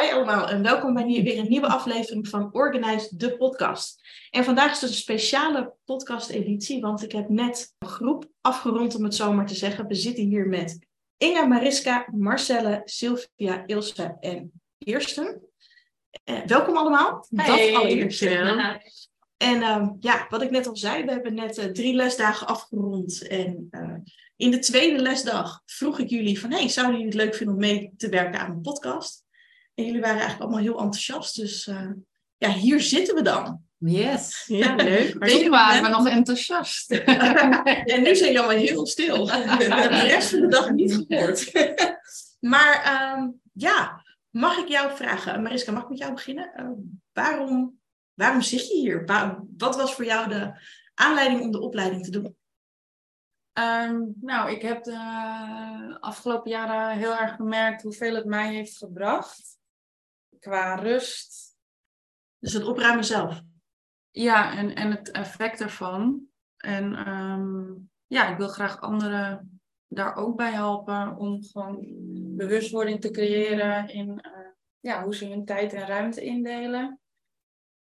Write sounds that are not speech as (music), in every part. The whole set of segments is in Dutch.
Hi allemaal en welkom bij weer een nieuwe aflevering van Organize de podcast. En vandaag is het een speciale podcast-editie, want ik heb net een groep afgerond om het zo maar te zeggen. We zitten hier met Inga, Mariska, Marcelle, Sylvia, Ilse en Kirsten. Eh, welkom allemaal. Hey, dat allereerst. (laughs) En uh, ja, wat ik net al zei, we hebben net uh, drie lesdagen afgerond. En uh, in de tweede lesdag vroeg ik jullie van, hey, zouden jullie het leuk vinden om mee te werken aan een podcast? En jullie waren eigenlijk allemaal heel enthousiast. Dus uh, ja, hier zitten we dan. Yes. Ja, leuk. Maar (laughs) Toen waren we nog enthousiast. (laughs) en nu zijn jullie allemaal heel stil. We (laughs) hebben de rest van de dag niet gehoord. maar um, ja, mag ik jou vragen, Mariska, mag ik met jou beginnen? Uh, waarom, waarom zit je hier? Wat was voor jou de aanleiding om de opleiding te doen? Um, nou, ik heb de afgelopen jaren heel erg gemerkt hoeveel het mij heeft gebracht. Qua rust. Dus het opruimen zelf? Ja, en, en het effect ervan. En um, ja, ik wil graag anderen daar ook bij helpen om gewoon bewustwording te creëren in uh, ja, hoe ze hun tijd en ruimte indelen.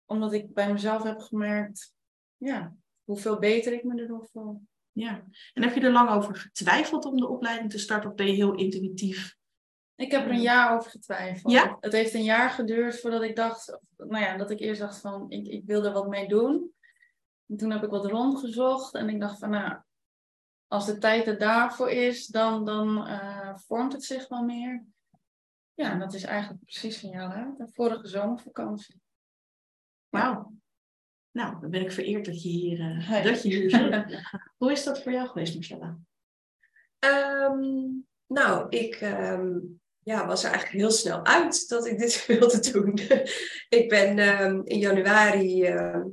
Omdat ik bij mezelf heb gemerkt, ja, hoeveel beter ik me erdoor voel. Ja, en heb je er lang over getwijfeld om de opleiding te starten of ben je heel intuïtief? Ik heb er een jaar over getwijfeld. Ja? Het heeft een jaar geduurd voordat ik dacht, nou ja, dat ik eerst dacht van, ik, ik wil er wat mee doen. En toen heb ik wat rondgezocht en ik dacht van, nou, als de tijd er daarvoor is, dan, dan uh, vormt het zich wel meer. Ja, en dat is eigenlijk precies van jou, hè? De vorige zomervakantie. Wauw. Nou, dan ben ik vereerd dat je hier, uh, hey. dat je hier zit. (laughs) Hoe is dat voor jou geweest, Marcella? Um, nou, ik um, ja, was er eigenlijk heel snel uit dat ik dit (laughs) wilde doen. ik ben um, in januari, uh,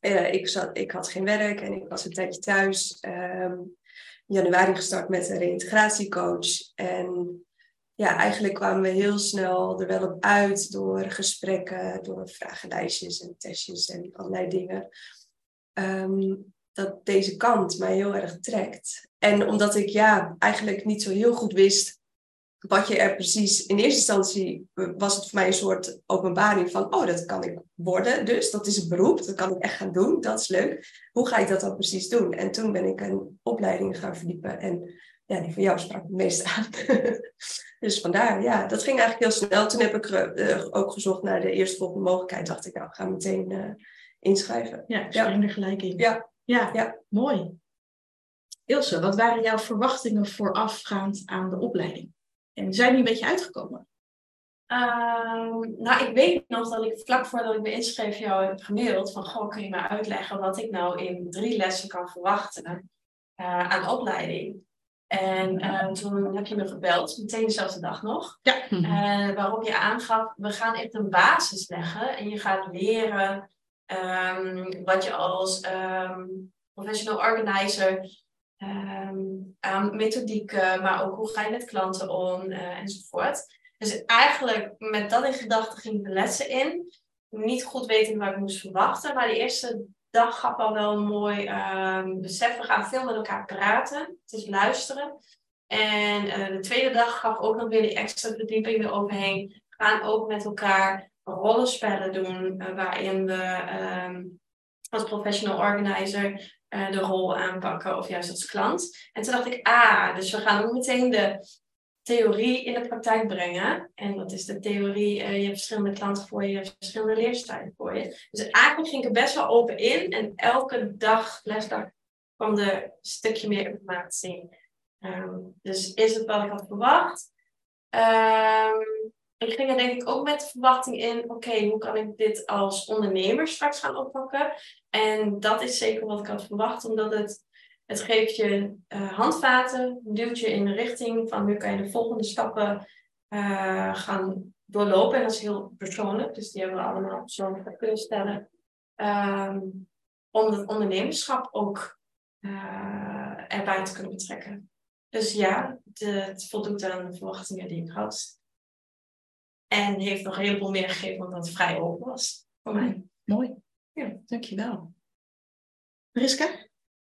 uh, ik, zat, ik had geen werk en ik was een tijdje thuis. in januari gestart met een reïntegratiecoach. En ja, eigenlijk kwamen we heel snel er wel op uit door gesprekken, door vragenlijstjes en testjes en allerlei dingen. Um, dat deze kant mij heel erg trekt. En omdat ik ja, eigenlijk niet zo heel goed wist wat je er precies... In eerste instantie was het voor mij een soort openbaring van... oh, dat kan ik worden dus, dat is een beroep, dat kan ik echt gaan doen, dat is leuk. Hoe ga ik dat dan precies doen? En toen ben ik een opleiding gaan verdiepen en ja, die van jou sprak het meest aan. (laughs) dus vandaar, ja, dat ging eigenlijk heel snel. Toen heb ik uh, ook gezocht naar de eerstvolgende mogelijkheid. Dacht ik, nou, ga meteen uh, inschrijven. Ja, spring er gelijk in. Ja. ja, ja, mooi. Ilse, wat waren jouw verwachtingen voorafgaand aan de opleiding? En zijn die een beetje uitgekomen? Um, nou, ik weet nog dat ik vlak voordat ik me inschreef jou heb gemaild van, goh, kun je me uitleggen wat ik nou in drie lessen kan verwachten uh, aan opleiding? En uh, toen heb je me gebeld, meteen dezelfde dag nog. Ja. Uh, waarop je aangaf, we gaan echt een basis leggen. En je gaat leren um, wat je als um, professional organizer um, aan methodieken, maar ook hoe ga je met klanten om uh, enzovoort. Dus eigenlijk met dat in gedachten ging ik de lessen in. Niet goed weten wat ik moest verwachten, maar de eerste dag gaf al wel een mooi um, besef. We gaan veel met elkaar praten. Het is luisteren. En uh, de tweede dag gaf ook nog weer die extra verdieping eroverheen. We gaan ook met elkaar rollenspellen doen. Uh, waarin we um, als professional organizer uh, de rol aanpakken. Of juist als klant. En toen dacht ik, ah, dus we gaan ook meteen de theorie in de praktijk brengen. En dat is de theorie, uh, je hebt verschillende klanten voor je, je hebt verschillende leerstijlen voor je. Dus eigenlijk ging ik er best wel open in. En elke dag, lesdag, kwam er een stukje meer informatie. Um, dus is het wat ik had verwacht? Um, ik ging er denk ik ook met de verwachting in, oké, hoe kan ik dit als ondernemer straks gaan oppakken? En dat is zeker wat ik had verwacht, omdat het het geeft je uh, handvaten, duwt je in de richting van nu kan je de volgende stappen uh, gaan doorlopen. En dat is heel persoonlijk, dus die hebben we allemaal persoonlijk kunnen stellen. Um, om het ondernemerschap ook uh, erbij te kunnen betrekken. Dus ja, het voldoet aan de verwachtingen die ik had. En heeft nog een heleboel meer gegeven, omdat het vrij open was voor mij. Mooi. Ja, dankjewel. Mariska?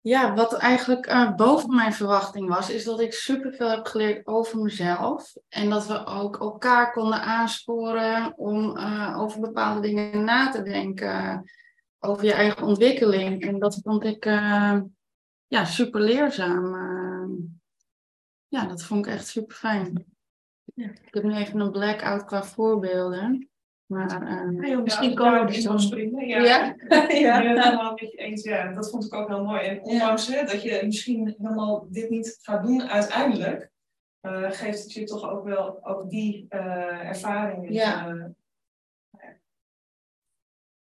Ja, wat eigenlijk uh, boven mijn verwachting was, is dat ik superveel heb geleerd over mezelf. En dat we ook elkaar konden aansporen om uh, over bepaalde dingen na te denken. Over je eigen ontwikkeling. En dat vond ik uh, ja, super leerzaam. ja, dat vond ik echt super fijn. Ja. Ik heb nu even een blackout qua voorbeelden. Maar uh, ja, misschien komen we dus dan springen. Ja, ja. (laughs) ja. ja. helemaal je eens. Ja, dat vond ik ook heel mooi. En ondanks hè, dat je misschien helemaal dit niet gaat doen uiteindelijk, uh, geeft het je toch ook wel ook die uh, ervaring. Ja. Uh,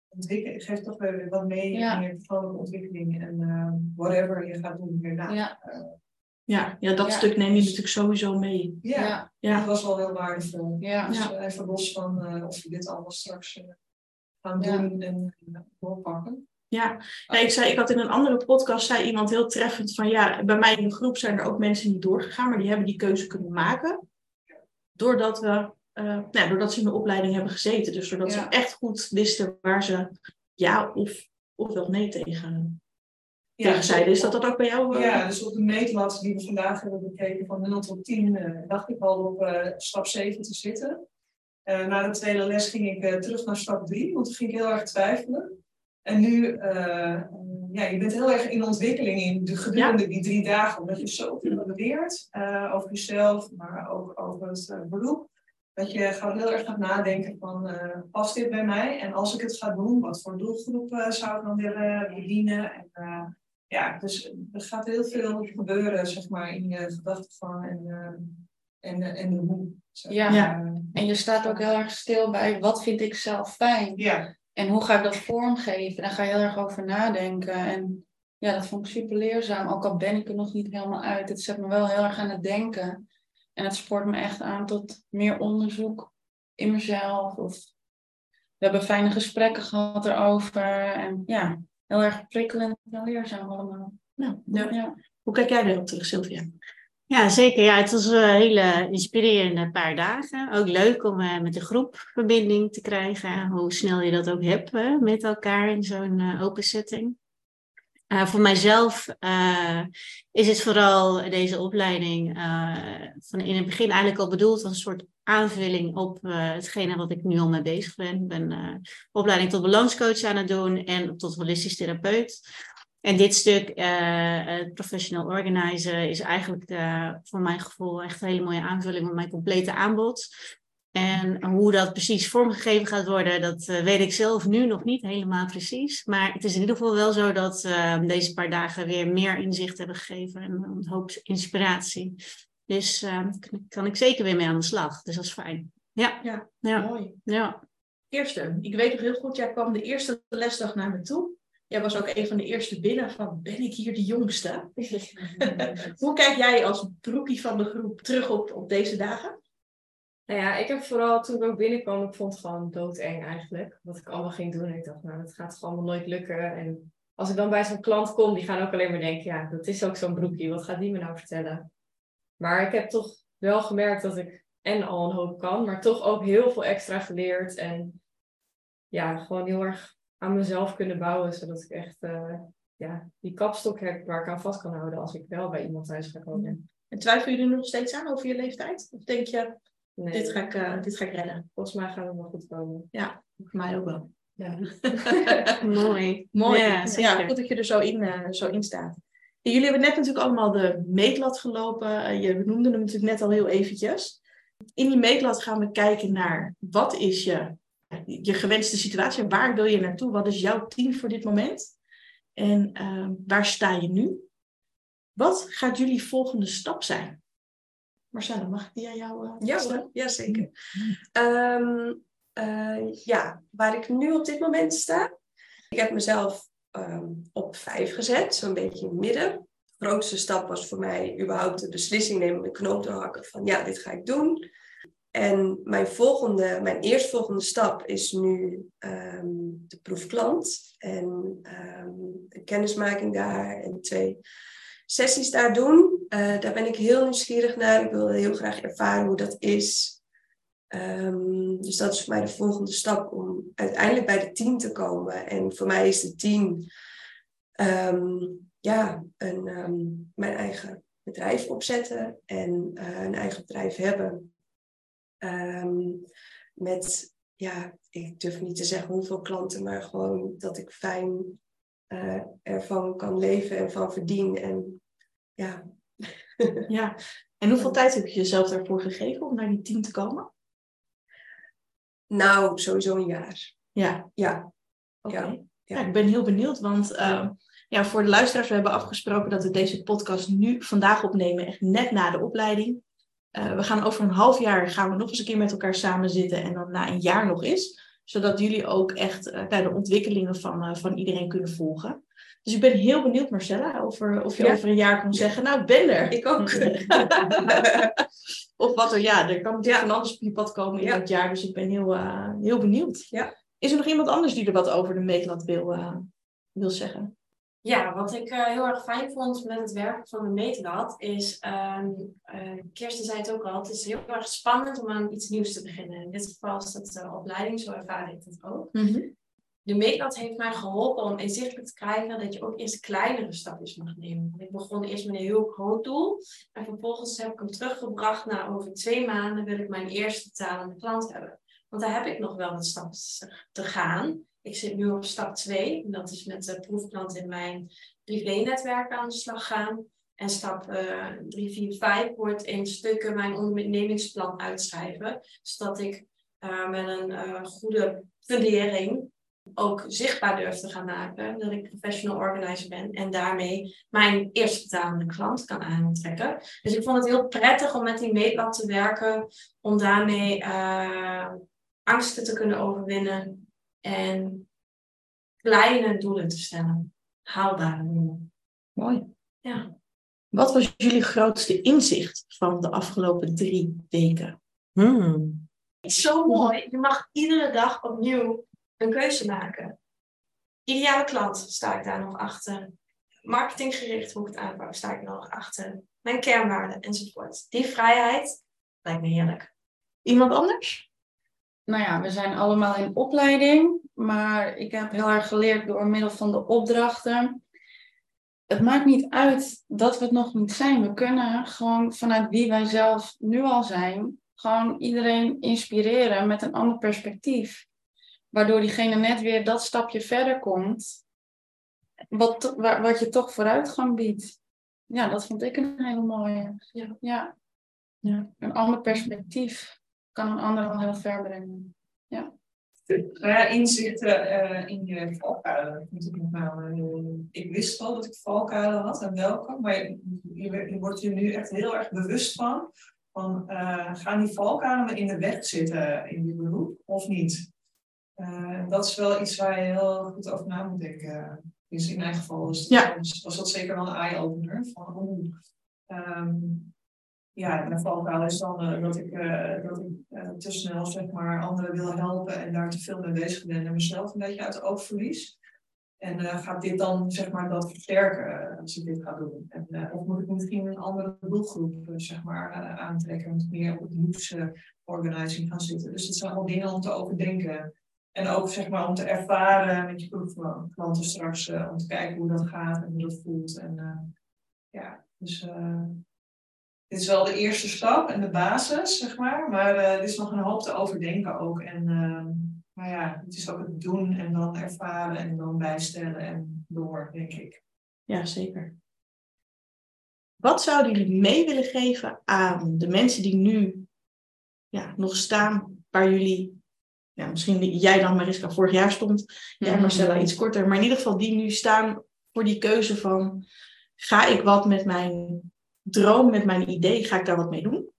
ontwikkelen, geeft toch weer wat mee in je persoonlijke ontwikkeling en whatever je gaat doen hierna. Ja. Ja, ja dat stuk neem je natuurlijk sowieso mee. Ja, ja. dat was wel heel waardevol. Ja. Dus uh, even los van uh, of we dit allemaal straks uh, gaan doen en doorpakken. Ja. ja, ik zei, ik had in een andere podcast, zei iemand heel treffend van ja, bij mij in de groep zijn er ook mensen niet doorgegaan, maar die hebben die keuze kunnen maken. Doordat we, nou, doordat ze in de opleiding hebben gezeten. Dus doordat ze echt goed wisten waar ze ja of, of wel nee tegen ja, zeiden. Is dat dat ook bij jou? Uh... Ja, dus op de meetlat die we vandaag hebben bekeken van 0 tot 10, uh, eh, dacht ik al op uh, stap 7 te zitten. na de tweede les ging ik terug naar stap 3, want toen ging ik heel erg twijfelen. En nu, ja, je bent heel erg in ontwikkeling in de gedurende die drie dagen, omdat je zoveel leert over jezelf, maar ook over het beroep. Dat je gaat heel erg gaat nadenken van, past dit bij mij? En als ik het ga doen, wat voor doelgroep zou ik dan willen bedienen? En, ja, dus er gaat heel veel gebeuren, zeg maar, in je gedachten van en, uh, en, en de hoe. ja. ja, en je staat ook heel erg stil bij wat vind ik zelf fijn. Ja. En hoe ga ik dat vormgeven? Daar ga je heel erg over nadenken. En ja, dat vond ik super leerzaam. Ook al ben ik er nog niet helemaal uit. Het zet me wel heel erg aan het denken. En het spoort me echt aan tot meer onderzoek in mezelf. Of we hebben fijne gesprekken gehad erover. En ja, heel erg prikkelend en leerzaam allemaal. Nou, ja. Hoe kijk jij erop terug, Sylvia? Ja, zeker. Ja, het was een hele inspirerende paar dagen. Ook leuk om uh, met de groep verbinding te krijgen. Hoe snel je dat ook hebt uh, met elkaar in zo'n uh, open setting. voor mijzelf is het vooral deze opleiding van in het begin eigenlijk al bedoeld als een soort aanvulling op uh, hetgene wat ik nu al mee bezig ben. Ik ben uh, opleiding tot balanscoach aan het doen en tot holistisch therapeut. En dit stuk, uh, professional organizer, is eigenlijk voor mijn gevoel echt een hele mooie aanvulling op mijn complete aanbod. En hoe dat precies vormgegeven gaat worden, dat weet ik zelf nu nog niet helemaal precies. Maar het is in ieder geval wel zo dat deze paar dagen weer meer inzicht hebben gegeven en een hoop inspiratie. Dus uh, kan ik zeker weer mee aan de slag. Dus dat is fijn. Ja, ja, ja. mooi. Ja. Eerste, ik weet nog heel goed, jij kwam de eerste lesdag naar me toe. Jij was ook een van de eerste binnen van, ben ik hier de jongste? (laughs) Hoe kijk jij als broekie van de groep terug op, op deze dagen? Nou ja, ik heb vooral toen ik ook binnenkwam, ik vond het gewoon doodeng eigenlijk. Wat ik allemaal ging doen. En ik dacht, nou, dat gaat gewoon allemaal nooit lukken. En als ik dan bij zo'n klant kom, die gaan ook alleen maar denken, ja, dat is ook zo'n broekie. Wat gaat die me nou vertellen? Maar ik heb toch wel gemerkt dat ik en al een hoop kan, maar toch ook heel veel extra geleerd. En ja, gewoon heel erg aan mezelf kunnen bouwen, zodat ik echt uh, ja, die kapstok heb waar ik aan vast kan houden als ik wel bij iemand thuis ga komen. En twijfel je er nog steeds aan over je leeftijd? Of denk je, nee, dit, ga ik, uh, dit ga ik redden? Volgens mij gaat het wel goed komen. Ja, voor mij ook wel. Ja. (laughs) Mooi. Mooi. Ja, ja, goed dat je er zo in, uh, zo in staat. Jullie hebben net natuurlijk allemaal de meetlat gelopen. Eh, je noemde hem natuurlijk net al heel eventjes. In die meetlat gaan we kijken naar wat is je, je gewenste situatie? Waar wil je naartoe? Wat is jouw team voor dit moment? En uh, waar sta je nu? Wat gaat jullie volgende stap zijn? Marcella, mag ik die aan jou uh, ja, ja, zeker. Um, uh, ja, waar ik nu op dit moment sta. Ik heb mezelf um, op vijf gezet, zo'n beetje in het midden. De grootste stap was voor mij überhaupt de beslissing nemen, de knoop doorhakken van ja, dit ga ik doen. En mijn volgende, mijn eerstvolgende stap is nu um, de proefklant en een kennismaking daar en twee sessies daar doen. Uh, daar ben ik heel nieuwsgierig naar. Ik wil heel graag ervaren hoe dat is. Um, dus dat is voor mij de volgende stap om uiteindelijk bij de tien te komen. En voor mij is de tien um, ja, een, ehm, mijn eigen bedrijf opzetten en eh, een eigen bedrijf hebben. Ehm, met, ja, ik durf niet te zeggen hoeveel klanten, maar gewoon dat ik fijn eh, ervan kan leven en van verdien. En ja. (laughs) ja. En hoeveel tijd heb je jezelf daarvoor gegeven om naar die team te komen? Nou, sowieso een jaar. Ja. Ja. Oké. Ja. ja. ik ben heel benieuwd, want uh, ja, voor de luisteraars, we hebben afgesproken dat we deze podcast nu vandaag opnemen, echt net na de opleiding. Uh, we gaan over een half jaar gaan we nog eens een keer met elkaar samen zitten en dan na een jaar nog eens. Zodat jullie ook echt uh, de ontwikkelingen van, uh, van iedereen kunnen volgen. Dus ik ben heel benieuwd, Marcella, over, of je ja. over een jaar kan zeggen, nou, ik ben er. Ik ook. (laughs) of wat er, ja, er kan natuurlijk van alles op je pad komen in ja. dat jaar. Dus ik ben heel, heel benieuwd. Ja. Is er nog iemand anders die er wat over de meetlat wil, wil zeggen? Ja, wat ik uh, heel erg fijn vond met het werken van de meetlat is, um, uh, Kirsten zei het ook al, het is heel erg spannend om aan iets nieuws te beginnen. In dit geval is dat de opleiding, zo ervaar ik het ook. Mm -hmm. De meetlat heeft mij geholpen om inzichtelijk te krijgen dat je ook eerst kleinere stapjes mag nemen. Ik begon eerst met een heel groot doel en vervolgens heb ik hem teruggebracht naar over twee maanden wil ik mijn eerste betalende klant hebben. Want daar heb ik nog wel wat stappen te gaan. Ik zit nu op stap 2. Dat is met de proefklant in mijn privé-netwerk aan de slag gaan. En stap 3, 4, 5 wordt in stukken mijn ondernemingsplan uitschrijven. Zodat ik uh, met een uh, goede fundering ook zichtbaar durf te gaan maken. Dat ik professional organizer ben. En daarmee mijn eerste betalende klant kan aantrekken. Dus ik vond het heel prettig om met die meetlat te werken. Om daarmee uh, angsten te kunnen overwinnen en kleine doelen te stellen. Haalbare doelen. Mooi. Ja. Wat was jullie grootste inzicht van de afgelopen drie weken? Hmm. Zo mooi. Je mag iedere dag opnieuw een keuze maken. Ideale klant sta ik daar nog achter. Marketinggericht, hoe ik het aanpak, sta ik nog achter. Mijn kernwaarden enzovoort. Die vrijheid lijkt me heerlijk. Iemand anders? nou ja, we zijn allemaal in opleiding, maar ik heb heel erg geleerd door middel van de opdrachten. Het maakt niet uit dat we het nog niet zijn. We kunnen gewoon vanuit wie wij zelf nu al zijn, gewoon iedereen inspireren met een ander perspectief. Waardoor diegene net weer dat stapje verder komt, wat, wat je toch vooruitgang biedt. Ja, dat vond ik een hele mooie. Ja. ja. ja. Een ander perspectief kan een ander al heel ver brengen. Ja. Ja, inzichten uh, in je valkuilen. Uh, ik wist wel dat ik valkuilen had en welke, maar je, je, je wordt je nu echt heel erg bewust van. van uh, gaan die valkuilen me in de weg zitten in je beroep of niet? Dat is wel iets waar je heel goed over na moet denken. Dus in mijn geval was ja. was dat zeker wel een eye-opener. Van hoe, um, ja, mijn valkuil is dan uh, dat ik, uh, dat ik uh, te snel zeg maar, anderen wil helpen en daar te veel mee bezig ben en mezelf een beetje uit het oog verlies. En gaat dit dan zeg maar, dat versterken als ik dit ga doen? En, of moet ik misschien een andere doelgroep zeg maar, aantrekken en meer op het luxe organizing gaan zitten? Dus dat zijn allemaal dingen om te overdenken. En ook zeg maar, om te ervaren met je proefklanten straks, om te kijken hoe dat gaat en hoe dat voelt. En, ja, dus dit is wel de eerste stap en de basis, zeg maar. Maar er is nog een hoop te overdenken ook. En uh, maar ja, het is ook het doen en dan ervaren en dan bijstellen en door, denk ik. Ja, zeker. Wat zouden jullie mee willen geven aan de mensen die nu ja, nog staan waar jullie, ja, misschien jij dan Mariska vorig jaar stond, jij Marcella iets korter, maar in ieder geval die nu staan voor die keuze van ga ik wat met mijn droom, met mijn idee, ga ik daar wat mee doen?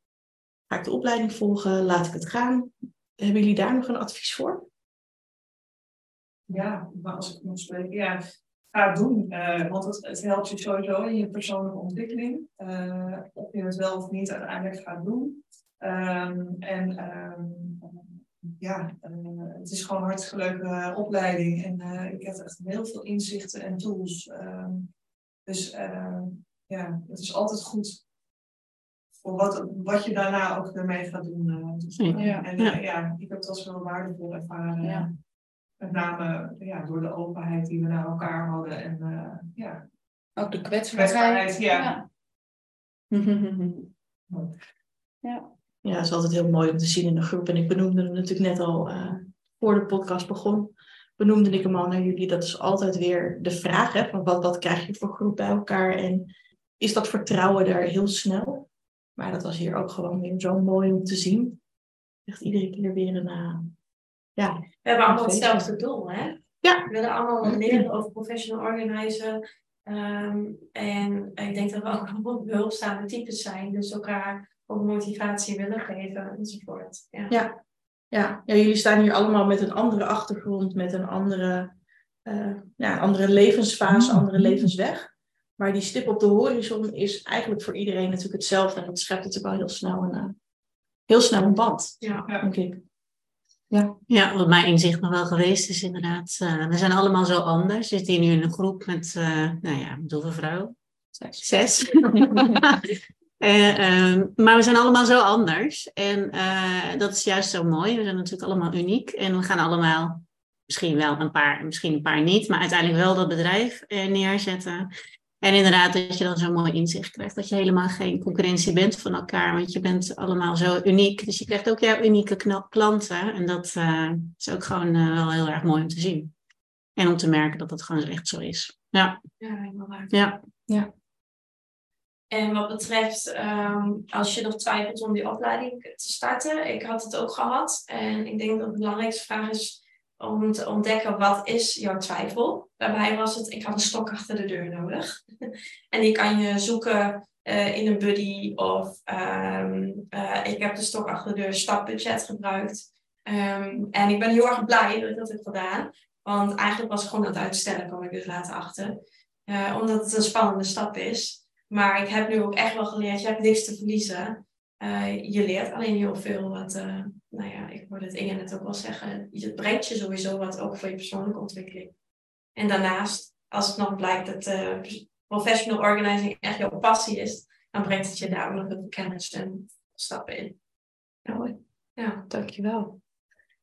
Ga ik de opleiding volgen? Laat ik het gaan? Hebben jullie daar nog een advies voor? Ja, maar als ik moet spreken, ja, ga het doen. Uh, want het, het, helpt je sowieso in je persoonlijke ontwikkeling. Uh, of je het wel of niet uiteindelijk gaat doen. Um, en um, ja, uh, het is gewoon een hartstikke leuke opleiding. En ik heb echt heel veel inzichten en tools. Um, dus ja, het is altijd goed voor wat, wat je daarna ook ermee gaat doen. Ja. En ja. ik heb het als wel waardevol ervaren. Ja. Met name ja, door de openheid die we naar elkaar hadden. En ja, Ook de kwetsbaarheid. Kwetsbaarheid, ja. ja. Ja, dat is altijd heel mooi om te zien in de groep. En ik benoemde hem natuurlijk net al eh, voor de podcast begon. Benoemde ik hem al naar jullie. Dat is altijd weer de vraag, hè, van wat, wat krijg je voor groep bij elkaar? En is dat vertrouwen daar heel snel? Maar dat was hier ook gewoon weer zo mooi om te zien. Echt iedere keer weer een, uh, ja. We hebben allemaal hetzelfde doel, hè? Ja. We willen allemaal leren over professional organizer. Ehm, en ik denk dat we ook allemaal behulpzame types zijn. Dus elkaar ook motivatie willen geven enzovoort. Ja. Ja. Ja. ja, jullie staan hier allemaal met een andere achtergrond, met een andere, eh, ja, andere levensfase, andere levensweg. Maar die stip op de horizon is eigenlijk voor iedereen natuurlijk hetzelfde. En dat schept natuurlijk wel heel snel een, eh, heel snel een band, Ja. denk ik. Ja, wat mijn inzicht nog wel geweest is inderdaad, eh, we zijn allemaal zo anders. We zitten hier nu in een groep met, eh, nou ja, met hoeveel vrouwen? Zes. (laughs) (laughs) Eh, ehm, maar we zijn allemaal zo anders. En eh, dat is juist zo mooi. We zijn natuurlijk allemaal uniek. En we gaan allemaal, misschien wel een paar, misschien een paar niet, maar uiteindelijk wel dat bedrijf eh, neerzetten. En inderdaad, dat je dan zo'n mooi inzicht krijgt. Dat je helemaal geen concurrentie bent van elkaar. Want je bent allemaal zo uniek. Dus je krijgt ook jouw unieke klanten. En dat eh, is ook gewoon wel heel erg mooi om te zien. En om te merken dat dat gewoon echt zo is. Ja, Ja, helemaal waar. ja. En wat betreft, ehm, als je nog twijfelt om die opleiding te starten, ik had het ook gehad. En ik denk dat de belangrijkste vraag is om te ontdekken wat is jouw twijfel. Daarbij was het, ik had een stok achter de deur nodig. (laughs) en die kan je zoeken eh, in een buddy of ehm, eh, ik heb de stok achter de deur stapbudget gebruikt. Ehm, en ik ben heel erg blij dat ik dat heb gedaan. Want eigenlijk was ik gewoon aan het uitstellen, kwam ik dus later achter. Eh, omdat het een spannende stap is. Maar ik heb nu ook echt wel geleerd, je hebt niks te verliezen. Eh, je leert alleen heel veel wat, eh, nou ja, ik hoorde het Inge net ook wel zeggen. Het brengt je sowieso wat ook voor je persoonlijke ontwikkeling. En daarnaast, als het nog blijkt dat eh, professional organizing echt jouw passie is, dan brengt het je daar ook nog kennis en stappen in. Mooi. Ja. Dankjewel.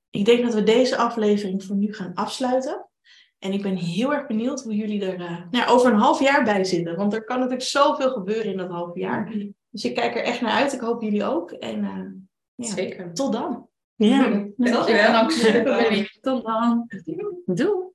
Ik denk dat we deze aflevering voor nu gaan afsluiten. En ik ben heel erg benieuwd hoe jullie er eh, nou, over een half jaar bij zitten. Want er kan natuurlijk zoveel gebeuren in dat half jaar. Dus ik kijk er echt naar uit. Ik hoop jullie ook. En eh, ja, Zeker. tot dan. ja. Dankjewel. Dankjewel. Tot dan. Doei.